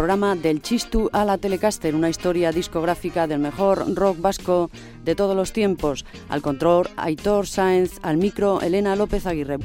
programa Del Chistu a la Telecaster, una historia discográfica del mejor rock vasco de todos los tiempos. Al control, Aitor Sáenz, al micro, Elena López Aguirre.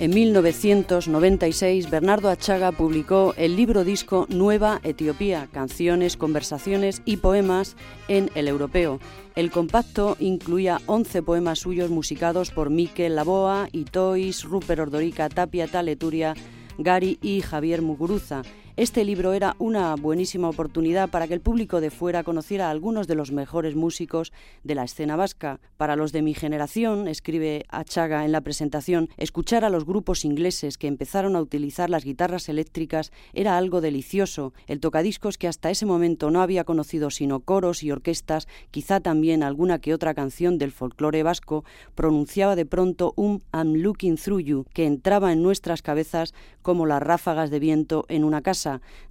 En 1996, Bernardo Achaga publicó el libro disco Nueva Etiopía, canciones, conversaciones y poemas en El Europeo. El compacto incluía 11 poemas suyos musicados por Mikel Laboa, Itois, Rupert Ordorica, Tapia Taleturia, Gary y Javier Muguruza. Este libro era una buenísima oportunidad para que el público de fuera conociera a algunos de los mejores músicos de la escena vasca. Para los de mi generación, escribe Achaga en la presentación, escuchar a los grupos ingleses que empezaron a utilizar las guitarras eléctricas era algo delicioso. El tocadiscos que hasta ese momento no había conocido sino coros y orquestas, quizá también alguna que otra canción del folclore vasco, pronunciaba de pronto un I'm looking through you que entraba en nuestras cabezas como las ráfagas de viento en una casa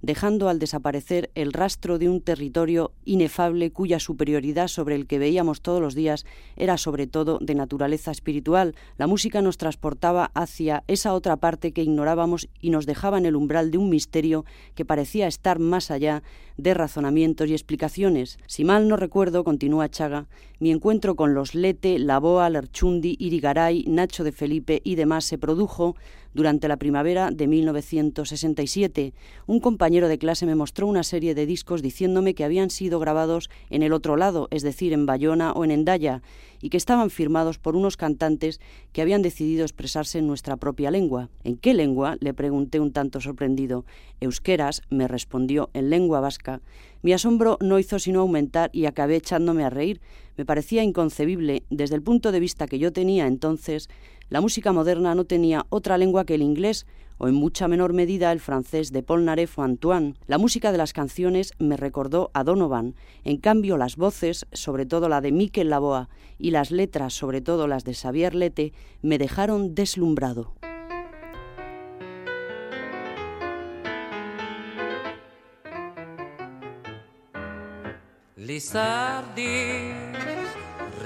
dejando al desaparecer el rastro de un territorio inefable cuya superioridad sobre el que veíamos todos los días era sobre todo de naturaleza espiritual. La música nos transportaba hacia esa otra parte que ignorábamos y nos dejaba en el umbral de un misterio que parecía estar más allá de razonamientos y explicaciones. Si mal no recuerdo, continúa Chaga, mi encuentro con los Lete, Laboa, Lerchundi, Irigaray, Nacho de Felipe y demás se produjo durante la primavera de 1967, un compañero de clase me mostró una serie de discos diciéndome que habían sido grabados en el otro lado, es decir, en Bayona o en Endaya, y que estaban firmados por unos cantantes que habían decidido expresarse en nuestra propia lengua. ¿En qué lengua? le pregunté un tanto sorprendido. Euskeras, me respondió, en lengua vasca. Mi asombro no hizo sino aumentar y acabé echándome a reír. Me parecía inconcebible, desde el punto de vista que yo tenía entonces, la música moderna no tenía otra lengua que el inglés, o en mucha menor medida el francés de Paul Naref o Antoine. La música de las canciones me recordó a Donovan. En cambio, las voces, sobre todo la de Mikel Laboa, y las letras, sobre todo las de Xavier Lete, me dejaron deslumbrado.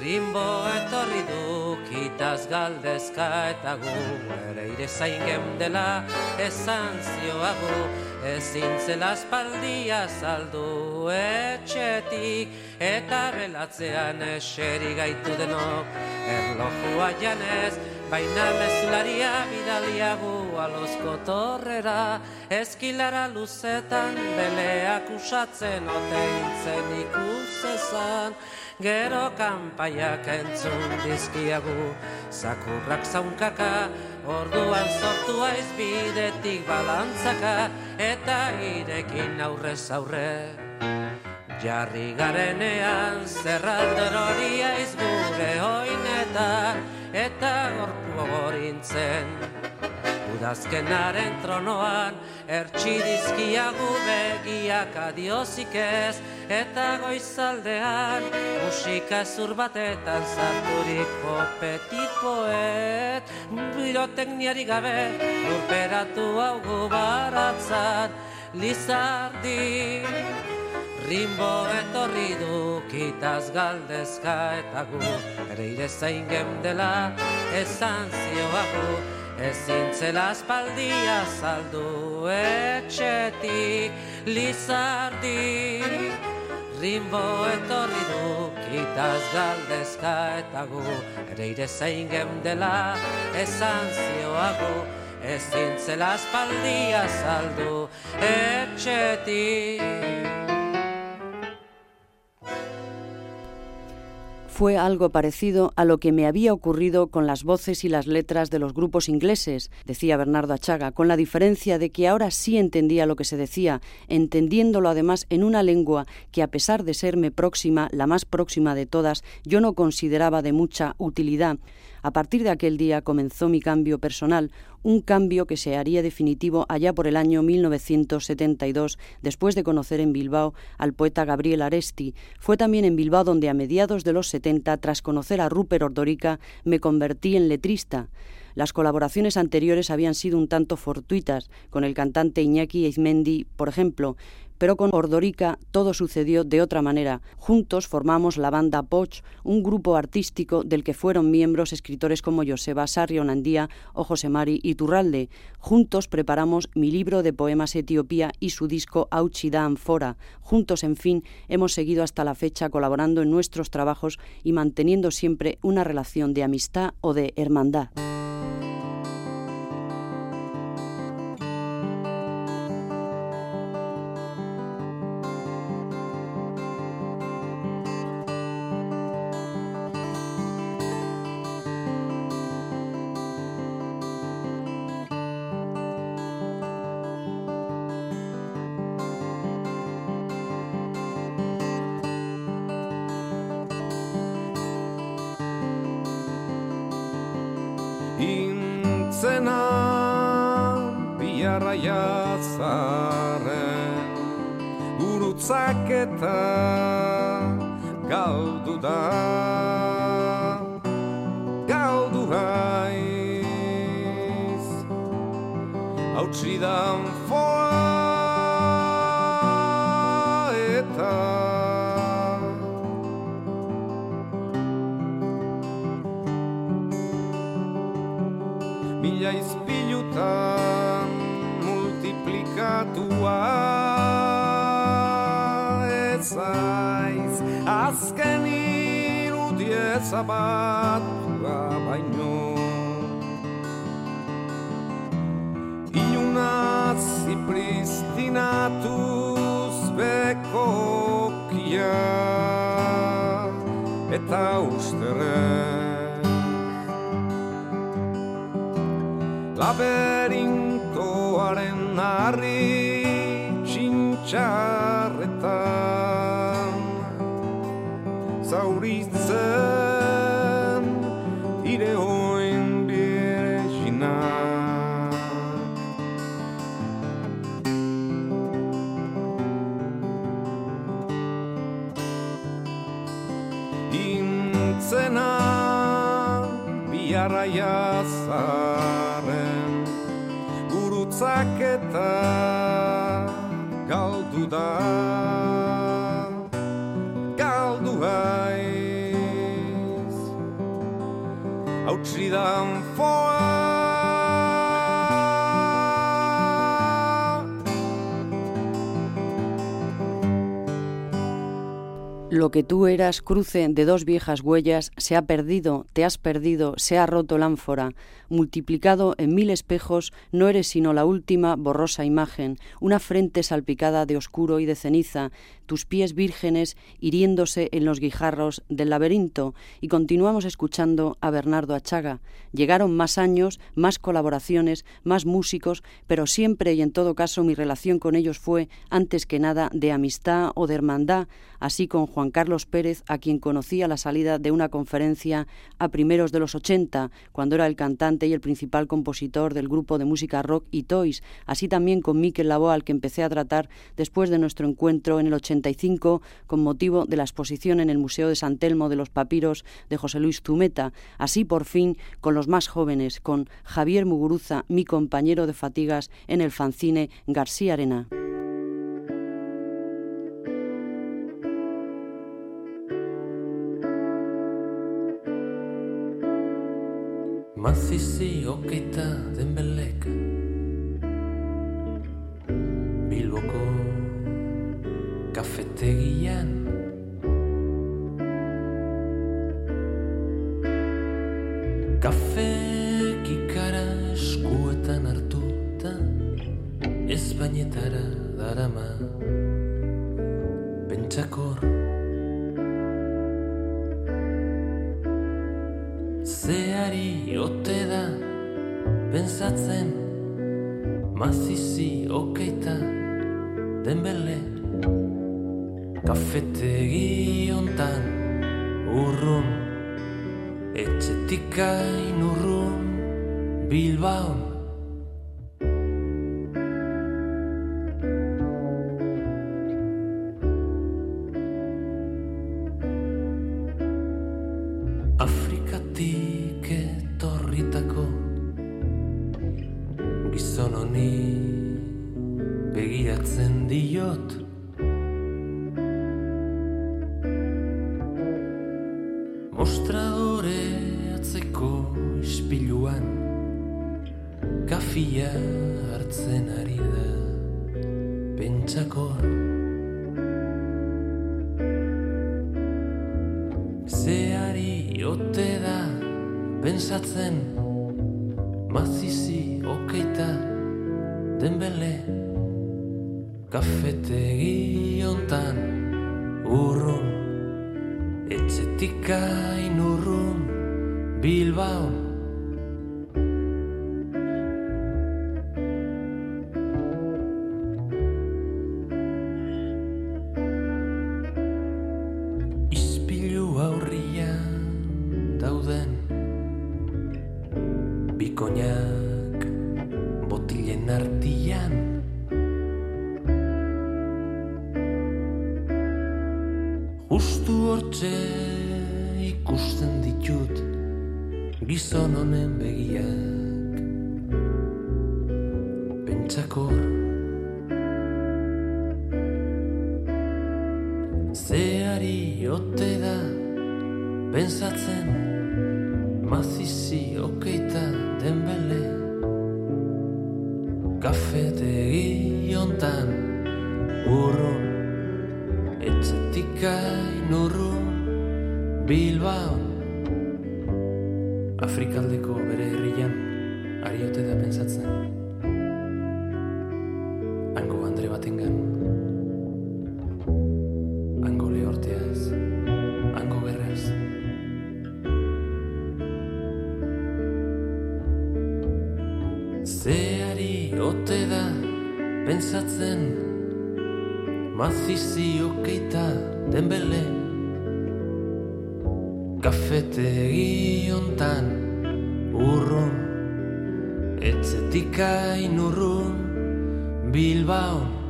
Rimbo etorri du kitaz galdezka eta gu ere ire zain geundela esan zioagu ezin zela espaldia saldu etxetik eta belatzean eseri gaitu denok erlojua janez baina mezularia bidaliagu alozko torrera eskilara luzetan beleak usatzen oteintzen ikusezan gero kanpaiak entzun dizkiagu zakurrak zaunkaka orduan sortu aiz bidetik balantzaka eta irekin aurrez aurre. Jarri garenean zerralder hori aiz gure oinetan eta gorpu gorintzen Udazkenaren tronoan Ertsi dizkiagu begiak adiozik ez Eta goizaldean Musika zur batetan Zarturiko petit poet Birotekniari gabe Lurperatu hau gubaratzat Lizardi Rimbo etorri du kitaz galdezka eta gu Ere ire zain gemdela esan zioagu ezin zela espaldia saldu etxetik lizardi. Rimbo etorri du kitaz galdezka eta gu. Ere ire zein dela esan zioagu. Ezin zela espaldia saldu etxetik fue algo parecido a lo que me había ocurrido con las voces y las letras de los grupos ingleses, decía Bernardo Achaga, con la diferencia de que ahora sí entendía lo que se decía, entendiéndolo además en una lengua que a pesar de serme próxima, la más próxima de todas, yo no consideraba de mucha utilidad. A partir de aquel día comenzó mi cambio personal, un cambio que se haría definitivo allá por el año 1972, después de conocer en Bilbao al poeta Gabriel Aresti. Fue también en Bilbao donde a mediados de los 70, tras conocer a Rupert Ordorica, me convertí en letrista. Las colaboraciones anteriores habían sido un tanto fortuitas, con el cantante Iñaki Eizmendi, por ejemplo, pero con Ordorica todo sucedió de otra manera. Juntos formamos la banda Poch, un grupo artístico del que fueron miembros escritores como Joseba Sarrionandía o José Mari Iturralde. Juntos preparamos mi libro de poemas Etiopía y su disco Auchida Fora. Juntos, en fin, hemos seguido hasta la fecha colaborando en nuestros trabajos y manteniendo siempre una relación de amistad o de hermandad. eta ustere Laberintoaren harri txintxar eta galdu da galdu haiz. Hautsi da Lo que tú eras, cruce de dos viejas huellas, se ha perdido, te has perdido, se ha roto la ánfora multiplicado en mil espejos, no eres sino la última borrosa imagen, una frente salpicada de oscuro y de ceniza, tus pies vírgenes hiriéndose en los guijarros del laberinto, y continuamos escuchando a Bernardo Achaga. Llegaron más años, más colaboraciones, más músicos, pero siempre y en todo caso mi relación con ellos fue, antes que nada, de amistad o de hermandad, así con Juan Carlos Pérez, a quien conocí a la salida de una conferencia a primeros de los ochenta, cuando era el cantante y el principal compositor del grupo de música rock y Toys, así también con Miquel Laboa, al que empecé a tratar después de nuestro encuentro en el 85 con motivo de la exposición en el Museo de San Telmo de los Papiros de José Luis Zumeta, así por fin con los más jóvenes, con Javier Muguruza, mi compañero de fatigas en el fanzine García Arena. Ez bainetara darama Pentsakor. Zeari ote da Pensatzen Mazizi okeita Denbele Kafetegi ontan Urrun Etxetikain urrun Bilbaon ote da Pensatzen Mazizi okeita Denbele Kafetegi ontan Urrun Etxetik hain urrun Bilbao gele Kafetegi ontan urrun Etzetikain urrun Bilbao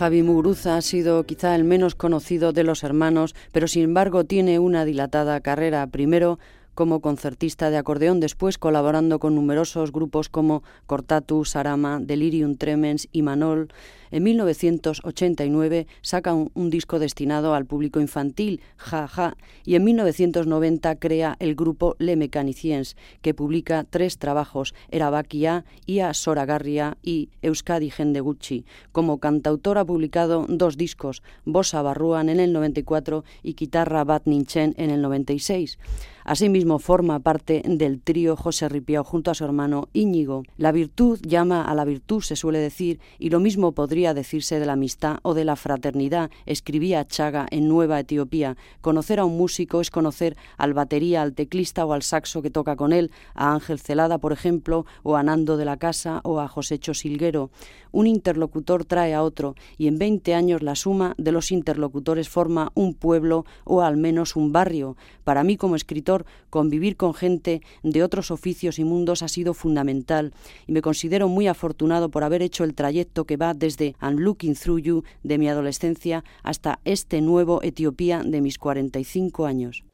Javi Muguruza ha sido quizá el menos conocido de los hermanos, pero sin embargo tiene una dilatada carrera. Primero como concertista de acordeón, después colaborando con numerosos grupos como Cortatu, Sarama, Delirium Tremens y Manol. En 1989 saca un, disco destinado al público infantil, Ja Ja, y en 1990 crea el grupo Le Mechaniciens, que publica tres trabajos, Erabakia, Ia Soragarria y Euskadi Gendeguchi. Como cantautor ha publicado dos discos, Bossa Barruan en el 94 y Guitarra Bat Ninchen en el 96. Asimismo, forma parte del trío José Ripiao junto a su hermano Íñigo. La virtud llama a la virtud, se suele decir, y lo mismo podría decirse de la amistad o de la fraternidad, escribía Chaga en Nueva Etiopía. Conocer a un músico es conocer al batería, al teclista o al saxo que toca con él, a Ángel Celada, por ejemplo, o a Nando de la Casa o a Josécho Silguero. Un interlocutor trae a otro y en 20 años la suma de los interlocutores forma un pueblo o al menos un barrio. Para mí como escritor, convivir con gente de otros oficios y mundos ha sido fundamental y me considero muy afortunado por haber hecho el trayecto que va desde I'm Looking Through You de mi adolescencia hasta este nuevo Etiopía de mis 45 años.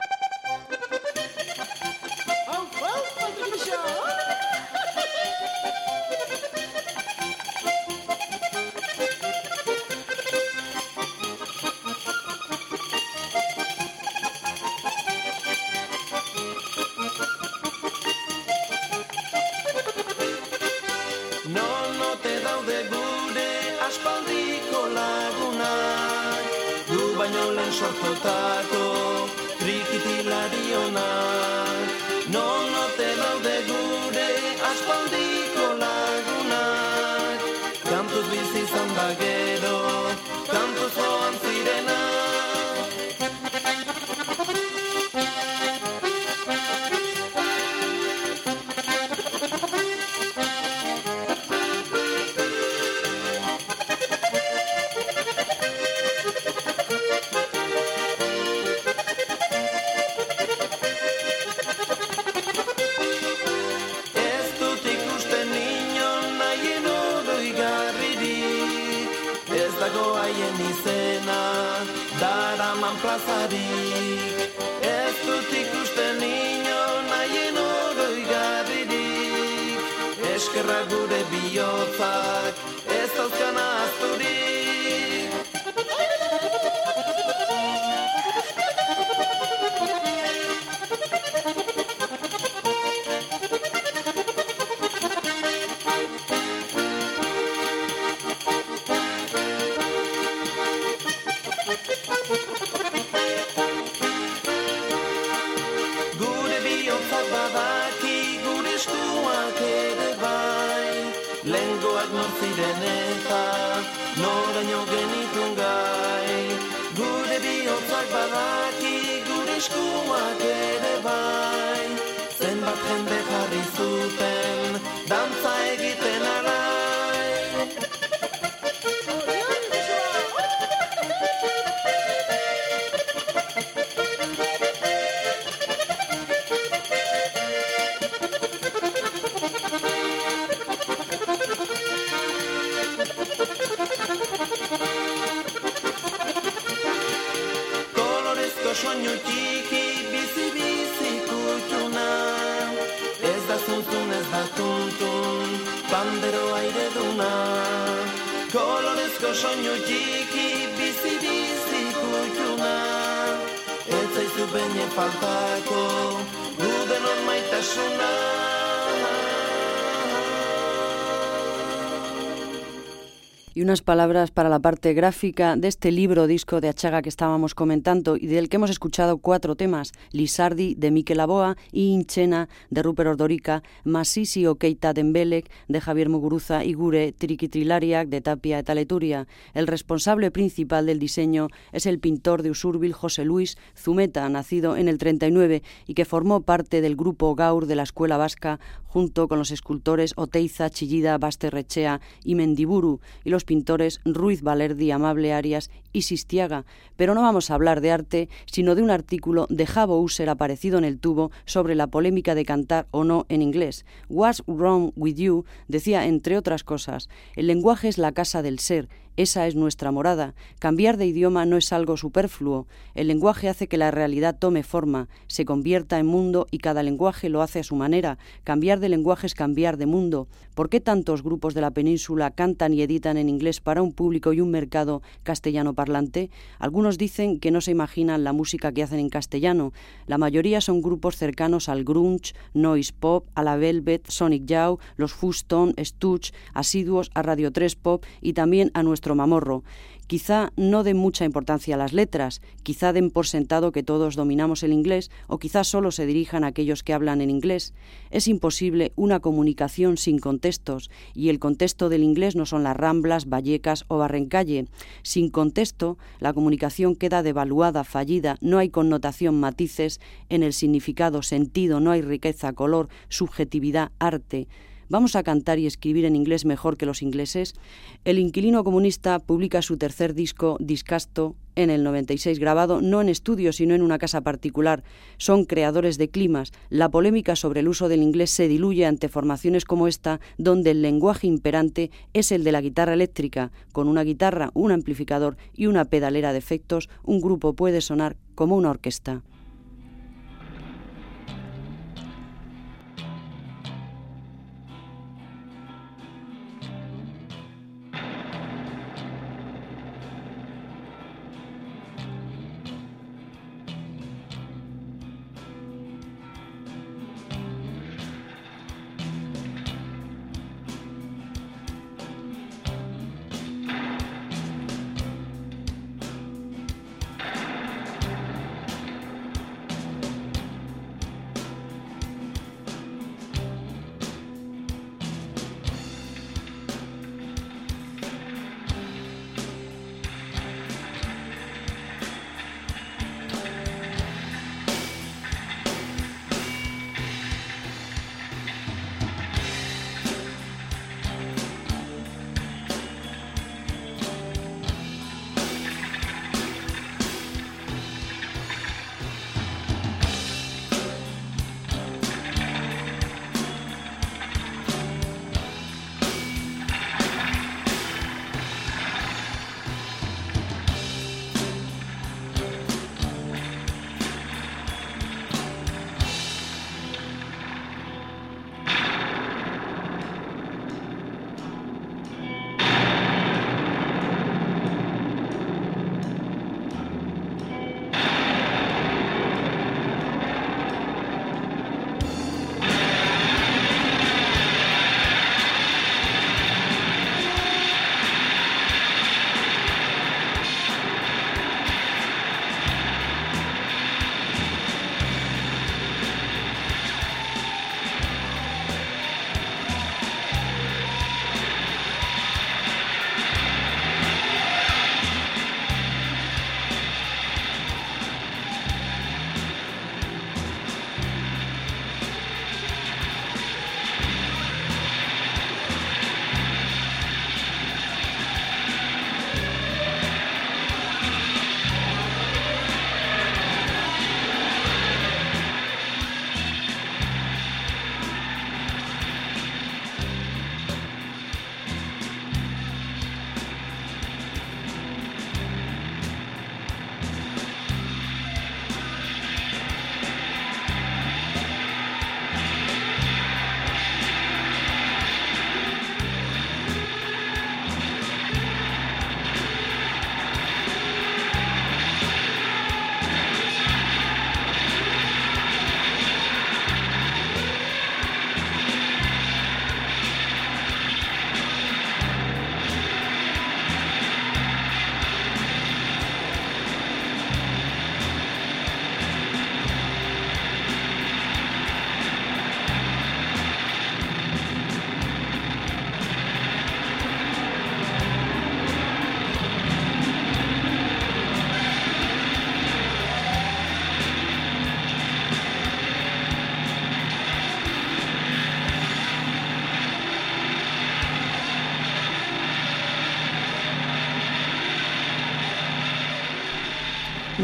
eskerrak gure bihotzak, Bàn Y unas palabras para la parte gráfica de este libro disco de Achaga que estábamos comentando y del que hemos escuchado cuatro temas: Lisardi de Miquel Aboa y Inchena de Rupert Ordorica, Masisi o Keita Dembelek de Javier Muguruza y Gure Triquitrilariac de Tapia et Aleturia. El responsable principal del diseño es el pintor de Usurbil José Luis Zumeta, nacido en el 39 y que formó parte del grupo Gaur de la Escuela Vasca junto con los escultores Oteiza, Chillida, Basterrechea y Mendiburu y los pintores Ruiz Valerdi, Amable Arias y Sistiaga. Pero no vamos a hablar de arte, sino de un artículo de Javo User aparecido en el tubo sobre la polémica de cantar o no en inglés. What's Wrong With You decía, entre otras cosas, el lenguaje es la casa del ser, esa es nuestra morada. Cambiar de idioma no es algo superfluo. El lenguaje hace que la realidad tome forma, se convierta en mundo y cada lenguaje lo hace a su manera. Cambiar de lenguaje es cambiar de mundo. ¿Por qué tantos grupos de la península cantan y editan en inglés para un público y un mercado castellano parlante? Algunos dicen que no se imaginan la música que hacen en castellano. La mayoría son grupos cercanos al grunge, noise pop, a la Velvet, Sonic Youth, los Fuston, Stutch, asiduos a Radio 3 Pop y también a nuestro mamorro. Quizá no den mucha importancia a las letras, quizá den por sentado que todos dominamos el inglés o quizá solo se dirijan a aquellos que hablan en inglés. Es imposible una comunicación sin contextos y el contexto del inglés no son las Ramblas, Vallecas o Barrencalle. Sin contexto, la comunicación queda devaluada, fallida, no hay connotación, matices en el significado, sentido, no hay riqueza, color, subjetividad, arte. ¿Vamos a cantar y escribir en inglés mejor que los ingleses? El inquilino comunista publica su tercer disco, Discasto, en el 96, grabado no en estudio, sino en una casa particular. Son creadores de climas. La polémica sobre el uso del inglés se diluye ante formaciones como esta, donde el lenguaje imperante es el de la guitarra eléctrica. Con una guitarra, un amplificador y una pedalera de efectos, un grupo puede sonar como una orquesta.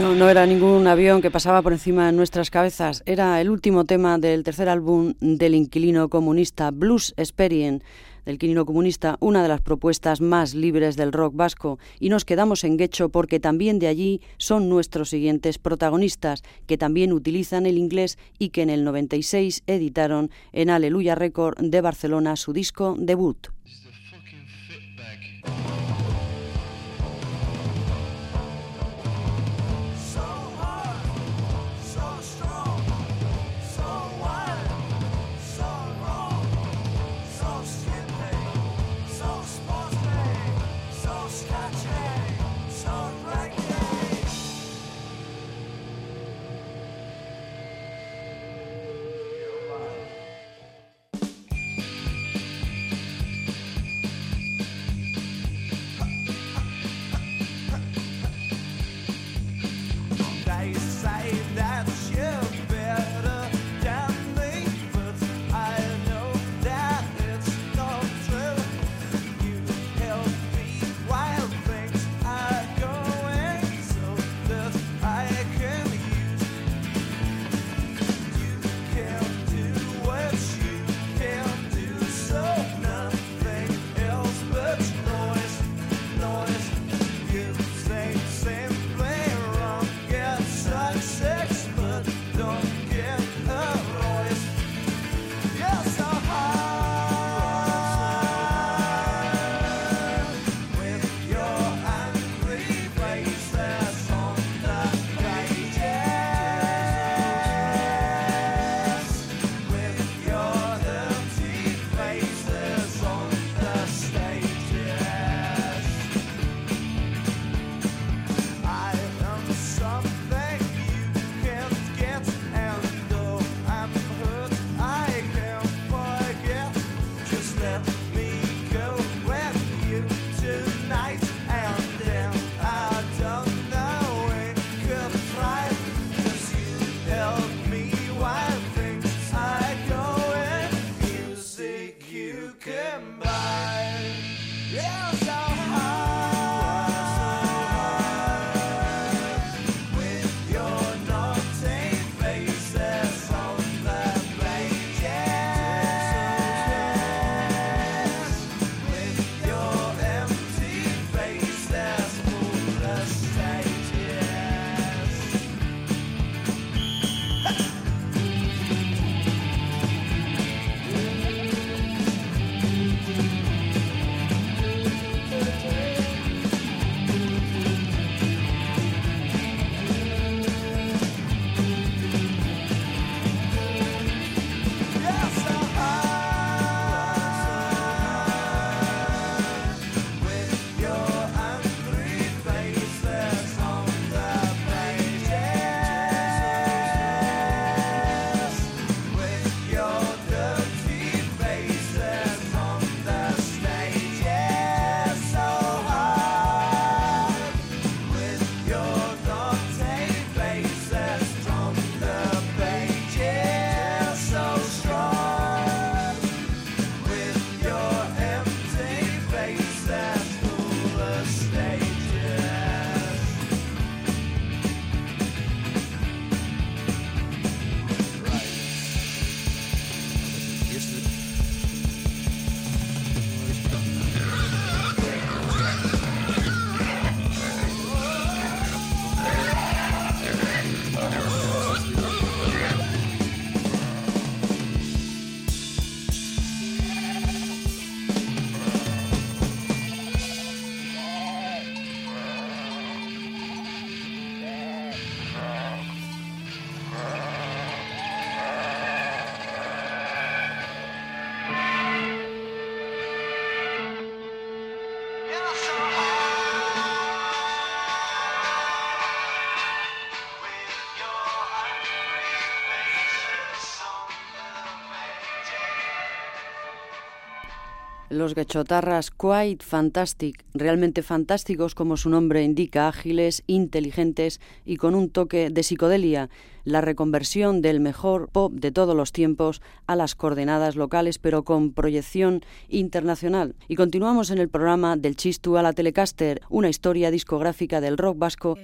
No, no era ningún avión que pasaba por encima de nuestras cabezas. Era el último tema del tercer álbum del inquilino comunista, Blues Experience del Quinino Comunista, una de las propuestas más libres del rock vasco, y nos quedamos en Guecho porque también de allí son nuestros siguientes protagonistas, que también utilizan el inglés y que en el 96 editaron en Aleluya Record de Barcelona su disco debut. Los gechotarras quite fantastic, realmente fantásticos como su nombre indica, ágiles, inteligentes y con un toque de psicodelia, la reconversión del mejor pop de todos los tiempos a las coordenadas locales pero con proyección internacional. Y continuamos en el programa del Chistu a la Telecaster, una historia discográfica del rock vasco.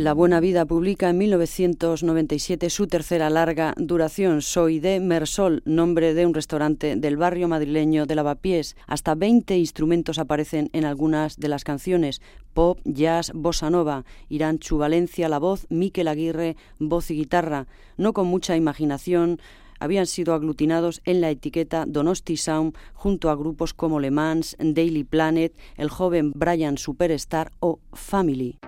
La Buena Vida publica en 1997 su tercera larga duración, Soy de Mersol, nombre de un restaurante del barrio madrileño de Lavapiés. Hasta 20 instrumentos aparecen en algunas de las canciones, pop, jazz, bossa nova, Irán Valencia, la voz, Miquel Aguirre, voz y guitarra. No con mucha imaginación, habían sido aglutinados en la etiqueta Donosti Sound junto a grupos como Le Mans, Daily Planet, el joven Brian Superstar o Family.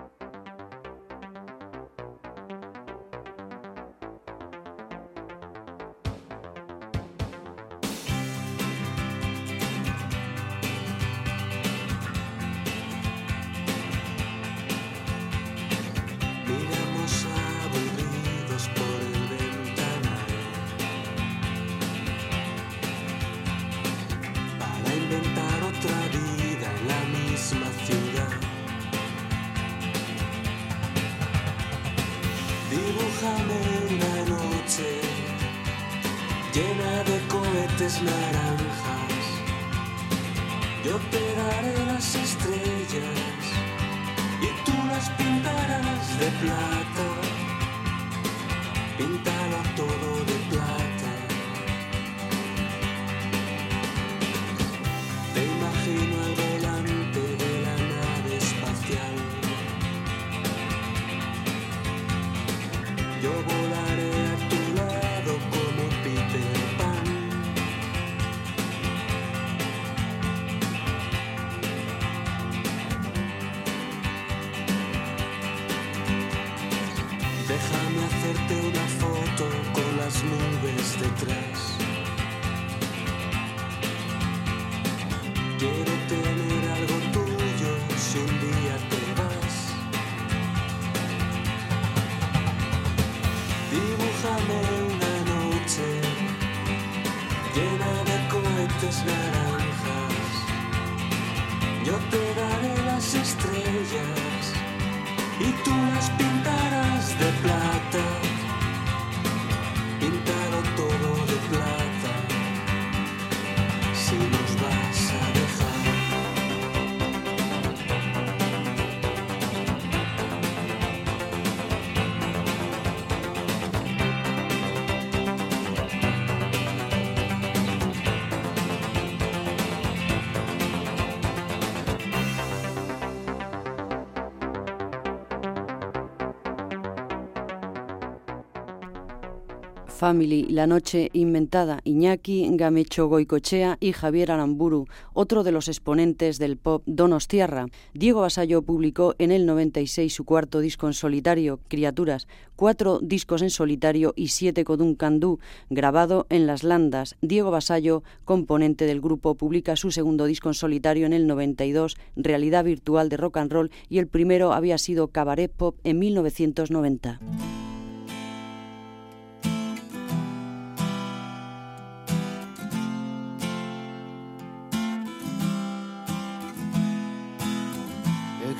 Family, La Noche Inventada, Iñaki, Gamecho Goicochea y Javier Aramburu, otro de los exponentes del pop Donostiarra. Diego Basallo publicó en el 96 su cuarto disco en solitario, Criaturas, cuatro discos en solitario y siete con un candú, grabado en Las Landas. Diego Basallo, componente del grupo, publica su segundo disco en solitario en el 92, Realidad Virtual de Rock and Roll, y el primero había sido Cabaret Pop en 1990.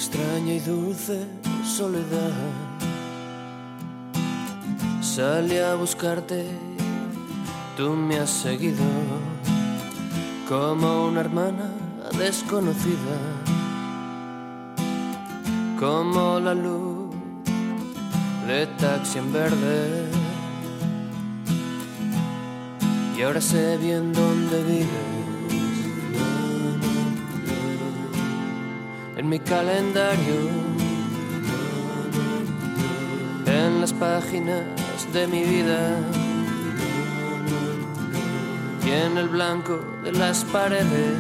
Extraña y dulce soledad. Salí a buscarte, tú me has seguido como una hermana desconocida, como la luz de taxi en verde. Y ahora sé bien dónde vives en mi calendario, en las páginas de mi vida y en el blanco de las paredes.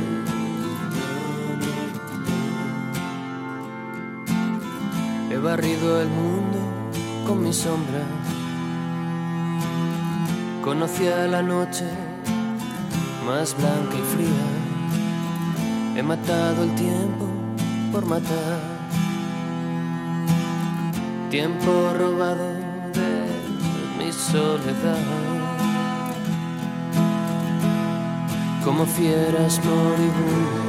He barrido el mundo con mi sombra, conocía la noche más blanca y fría, he matado el tiempo por matar. Tiempo robado de mi soledad. Como fieras moribundas.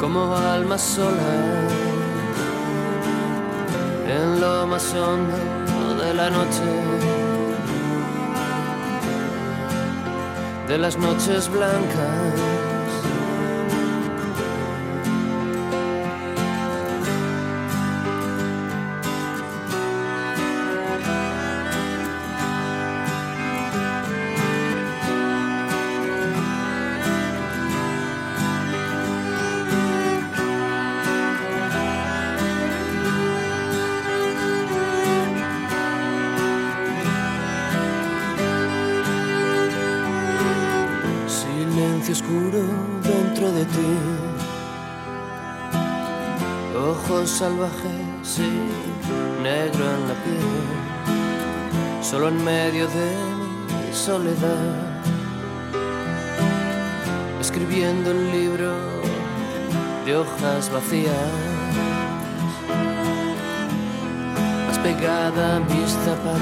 Como almas solas. En lo más hondo de la noche. De las noches blancas ojos salvajes y negro en la piel, solo en medio de mi soledad, escribiendo el libro de hojas vacías, más pegada a mis zapatos.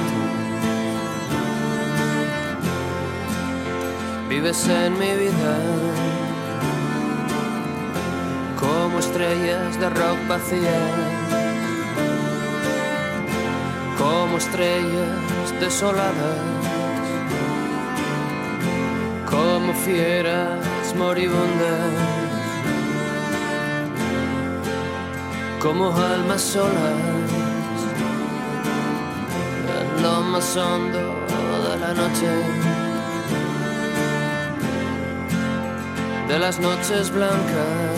Vives en mi vida estrellas de rock vacías, como estrellas desoladas, como fieras moribundas, como almas solas, en lo más hondo de la noche. De las noches blancas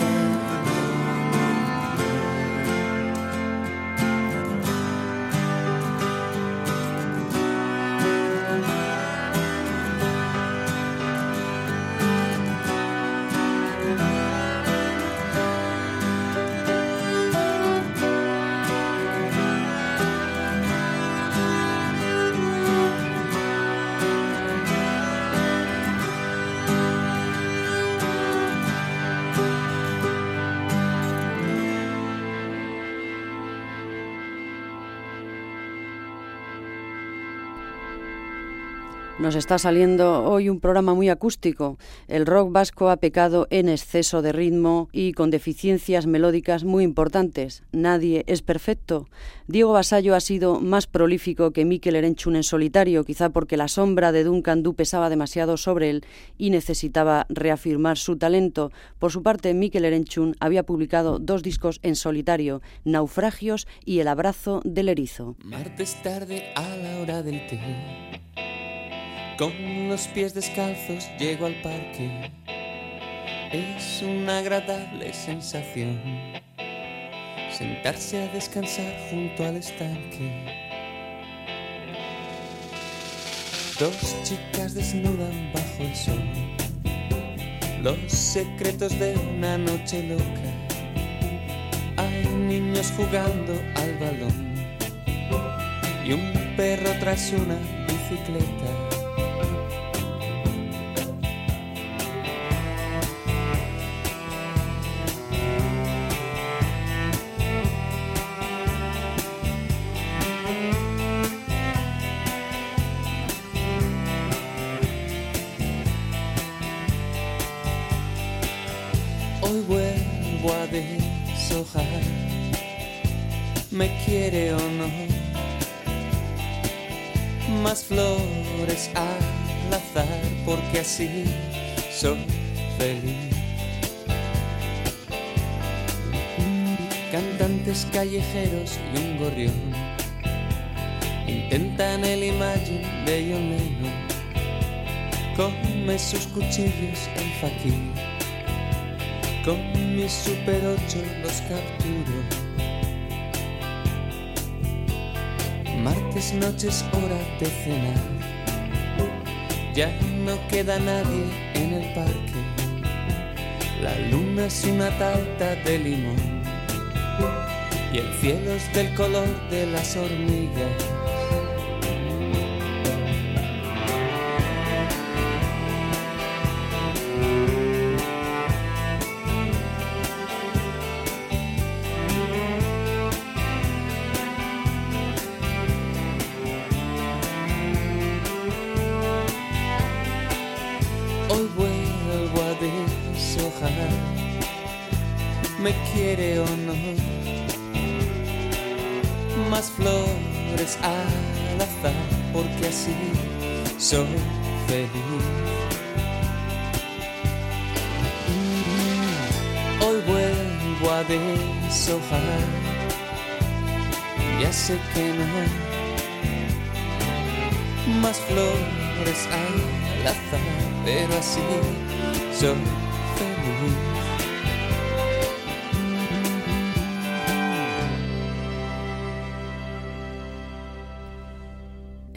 Nos está saliendo hoy un programa muy acústico. El rock vasco ha pecado en exceso de ritmo y con deficiencias melódicas muy importantes. Nadie es perfecto. Diego Basallo ha sido más prolífico que Mikel Erenchun en solitario, quizá porque la sombra de Duncan Du pesaba demasiado sobre él y necesitaba reafirmar su talento. Por su parte, Mikel Erenchun había publicado dos discos en solitario, Naufragios y El abrazo del erizo. Martes tarde a la hora del té con los pies descalzos llego al parque. Es una agradable sensación sentarse a descansar junto al estanque. Dos chicas desnudan bajo el sol los secretos de una noche loca. Hay niños jugando al balón y un perro tras una bicicleta. Me quiere o no. Más flores al azar, porque así soy feliz. Cantantes callejeros y un gorrión intentan el imagen de John Lennon. Come sus cuchillos en fakir, con mi super ocho los capturo Martes, noches, hora de cenar. Ya no queda nadie en el parque. La luna es una tarta de limón. Y el cielo es del color de las hormigas. Ya sé que no. Más flores al azar, pero así soy feliz.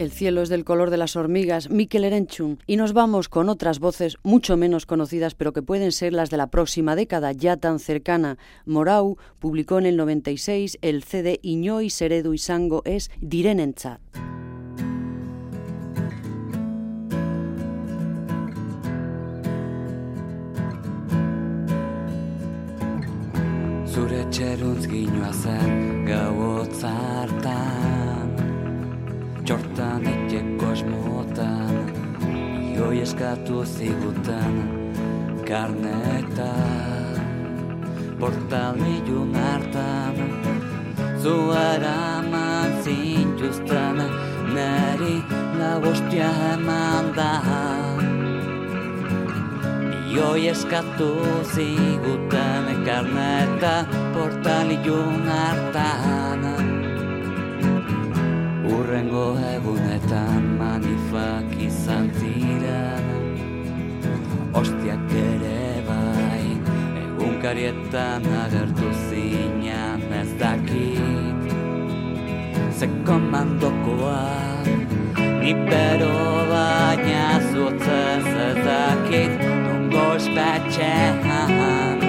El cielo es del color de las hormigas, Mikel Erenchun, y nos vamos con otras voces mucho menos conocidas, pero que pueden ser las de la próxima década, ya tan cercana. Morau publicó en el 96 el CD Iñoi Seredu y Sango es Direnentzat. Zure txeruntz eskatu ziguten karnetan Portalilun hartan. Zuara man zintuzten Neri labostia eman da. Ioi eskatu ziguten karneta Portalilun hartan Urrengo egunetan manifak izan ziren Ostiak ere bai Egunkarietan agertu zinean ez dakit. Ze komandokoa Ni pero baina zutzez ez dakit Nungo espetxean.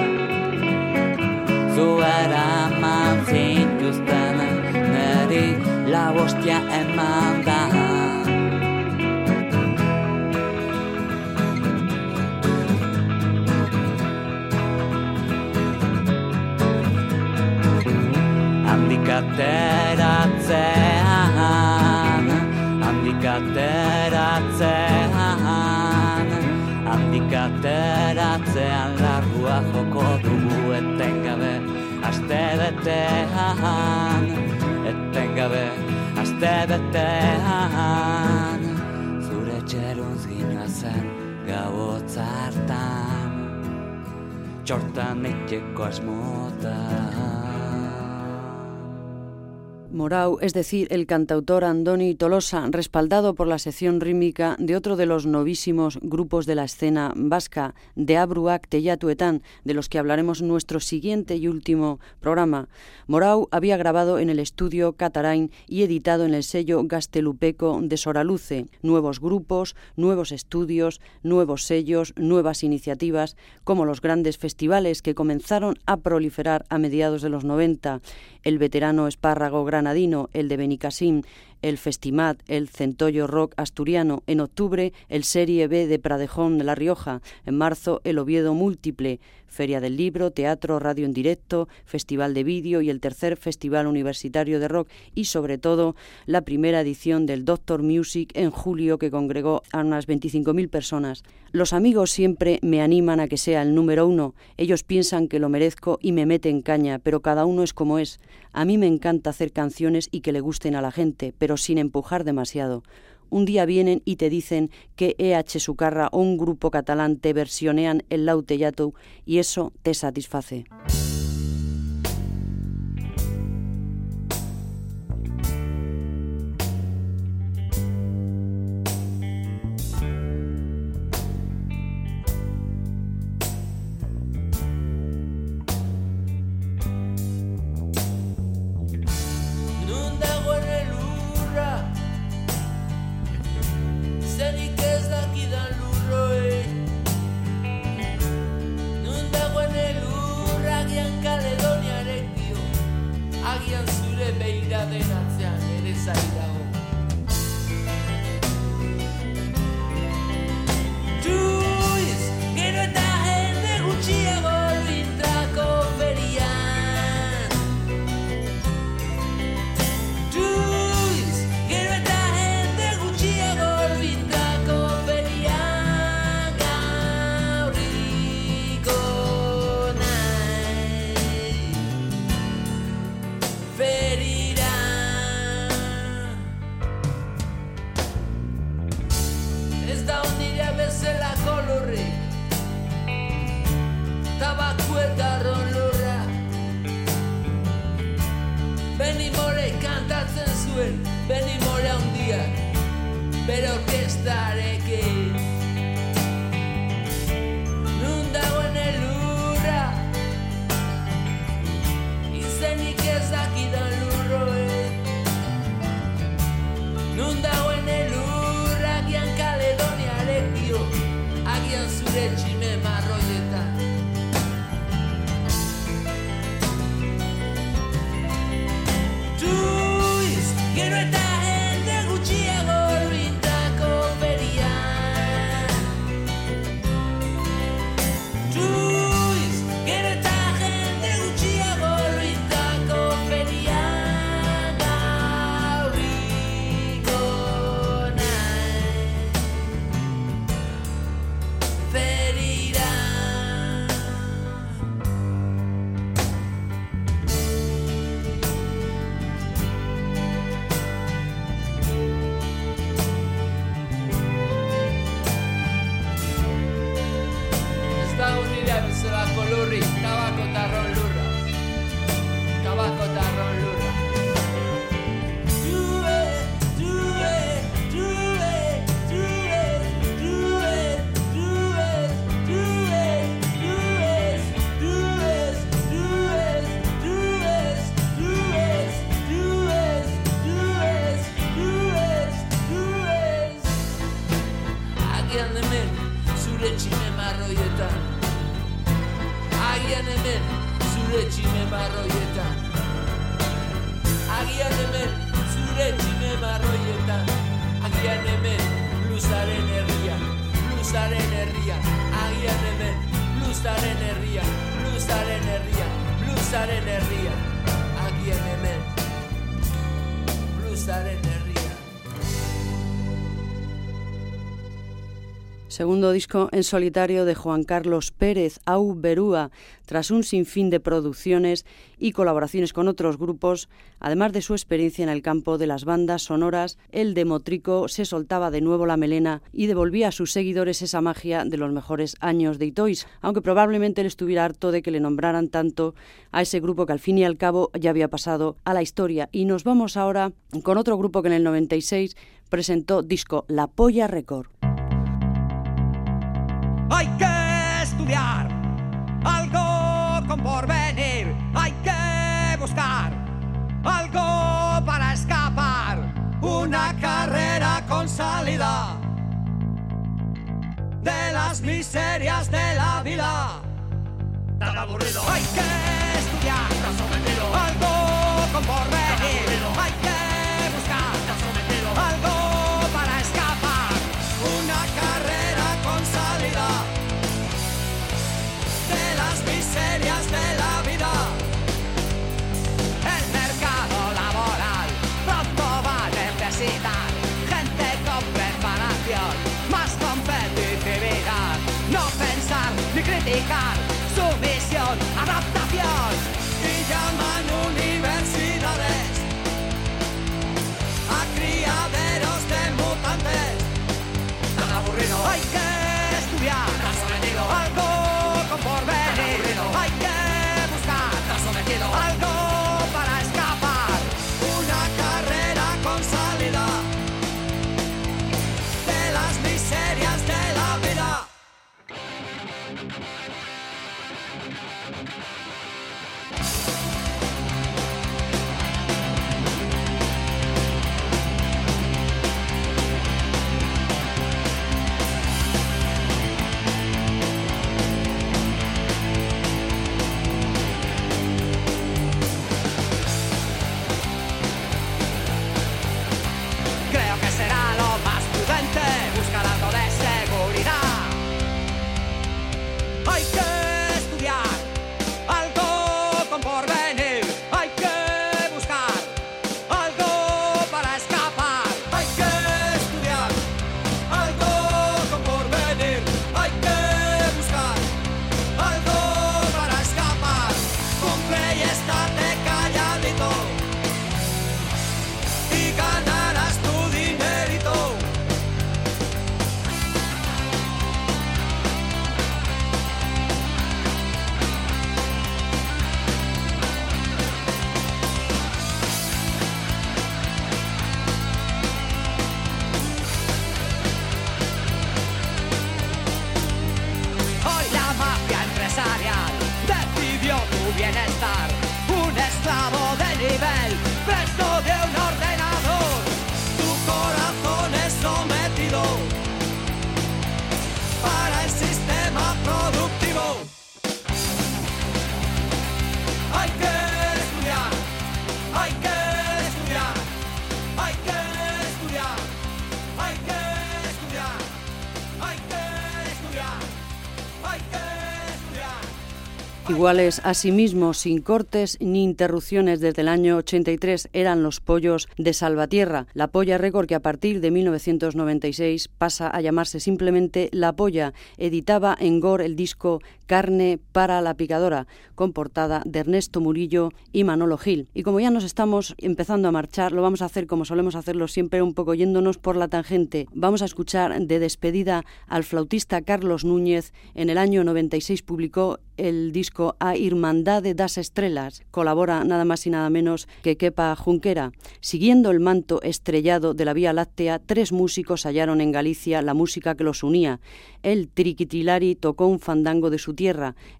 Zuera man zintuzten neri la hostia eman da. Handik ateratzean Handik ateratzean Handik ateratzean Larrua joko dugu etengabe Aste betean Etengabe. Etengabe bebetean Zure txeruntz ginoazen gabotzartan Txortan itxeko asmotan Morau, es decir, el cantautor Andoni Tolosa, respaldado por la sección rítmica de otro de los novísimos grupos de la escena vasca, de Abruak Teyatuetan, de los que hablaremos en nuestro siguiente y último programa. Morau había grabado en el estudio Catarain y editado en el sello Gastelupeco de Soraluce nuevos grupos, nuevos estudios, nuevos sellos, nuevas iniciativas, como los grandes festivales que comenzaron a proliferar a mediados de los 90, el veterano espárrago Gran el de Benicassim, el Festimat, el Centollo Rock Asturiano, en octubre el Serie B de Pradejón de La Rioja, en marzo el Oviedo Múltiple, Feria del Libro, Teatro, Radio en Directo, Festival de Vídeo y el tercer Festival Universitario de Rock y sobre todo la primera edición del Doctor Music en julio que congregó a unas 25.000 personas. Los amigos siempre me animan a que sea el número uno. Ellos piensan que lo merezco y me meten caña, pero cada uno es como es. A mí me encanta hacer canciones y que le gusten a la gente, pero sin empujar demasiado un día vienen y te dicen que EH Sucarra o un grupo catalán te versionean el Lautellato y eso te satisface. Segundo disco en solitario de Juan Carlos Pérez, Au Berúa, tras un sinfín de producciones y colaboraciones con otros grupos, además de su experiencia en el campo de las bandas sonoras, el demotrico se soltaba de nuevo la melena y devolvía a sus seguidores esa magia de los mejores años de Itois, aunque probablemente él estuviera harto de que le nombraran tanto a ese grupo que al fin y al cabo ya había pasado a la historia. Y nos vamos ahora con otro grupo que en el 96 presentó disco La Polla Record. De las miserias de la vida. Tan aburrido. Hay que estudiar algo con ni Iguales a sin cortes ni interrupciones desde el año 83, eran los pollos de Salvatierra. La Polla Record, que a partir de 1996 pasa a llamarse simplemente La Polla, editaba en Gore el disco Carne para la Picadora, con portada de Ernesto Murillo y Manolo Gil. Y como ya nos estamos empezando a marchar, lo vamos a hacer como solemos hacerlo siempre, un poco yéndonos por la tangente. Vamos a escuchar de despedida al flautista Carlos Núñez. En el año 96 publicó el disco A Irmandade das Estrelas. Colabora nada más y nada menos que Kepa Junquera. Siguiendo el manto estrellado de la Vía Láctea, tres músicos hallaron en Galicia la música que los unía. El triquitilari tocó un fandango de su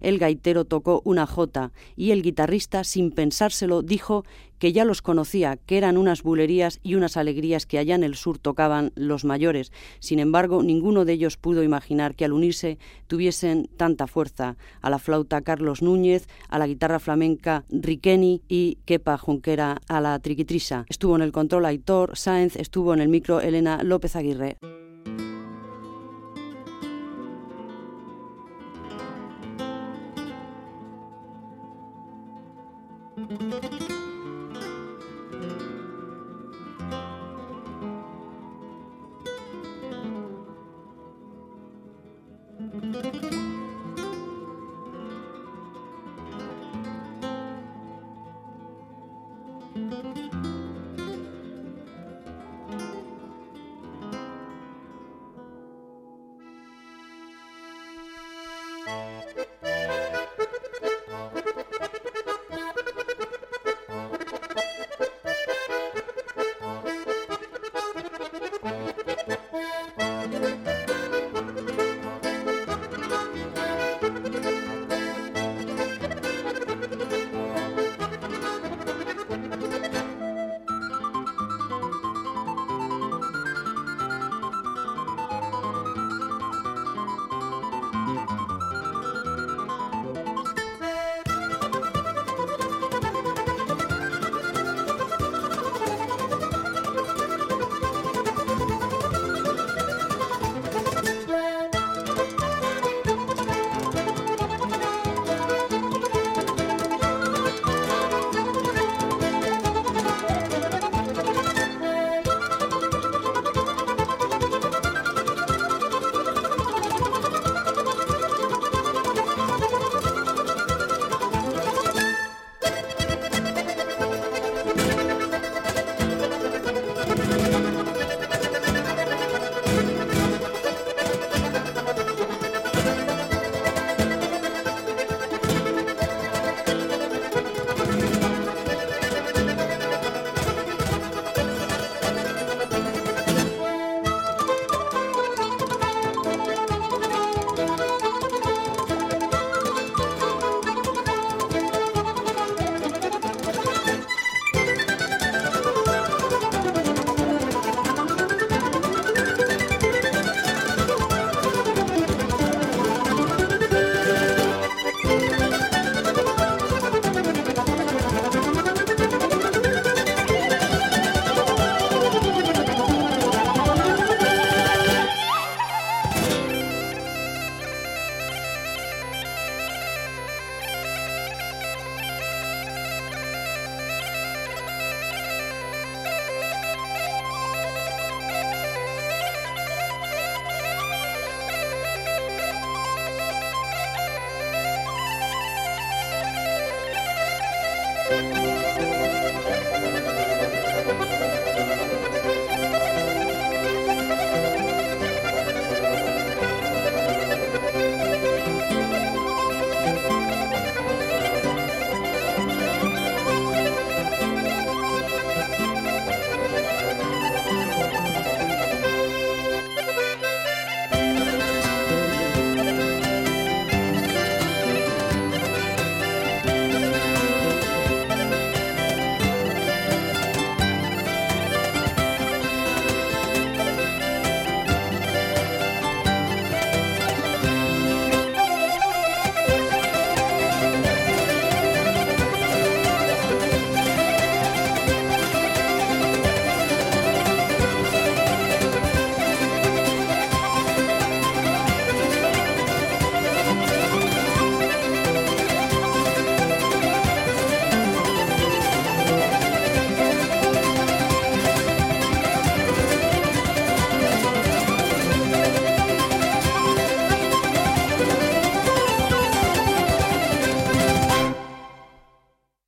el gaitero tocó una jota y el guitarrista, sin pensárselo, dijo que ya los conocía, que eran unas bulerías y unas alegrías que allá en el sur tocaban los mayores. Sin embargo, ninguno de ellos pudo imaginar que al unirse tuviesen tanta fuerza. A la flauta Carlos Núñez, a la guitarra flamenca Riqueni y Kepa Junquera a la triquitrisa. Estuvo en el control Aitor Sáenz, estuvo en el micro Elena López Aguirre.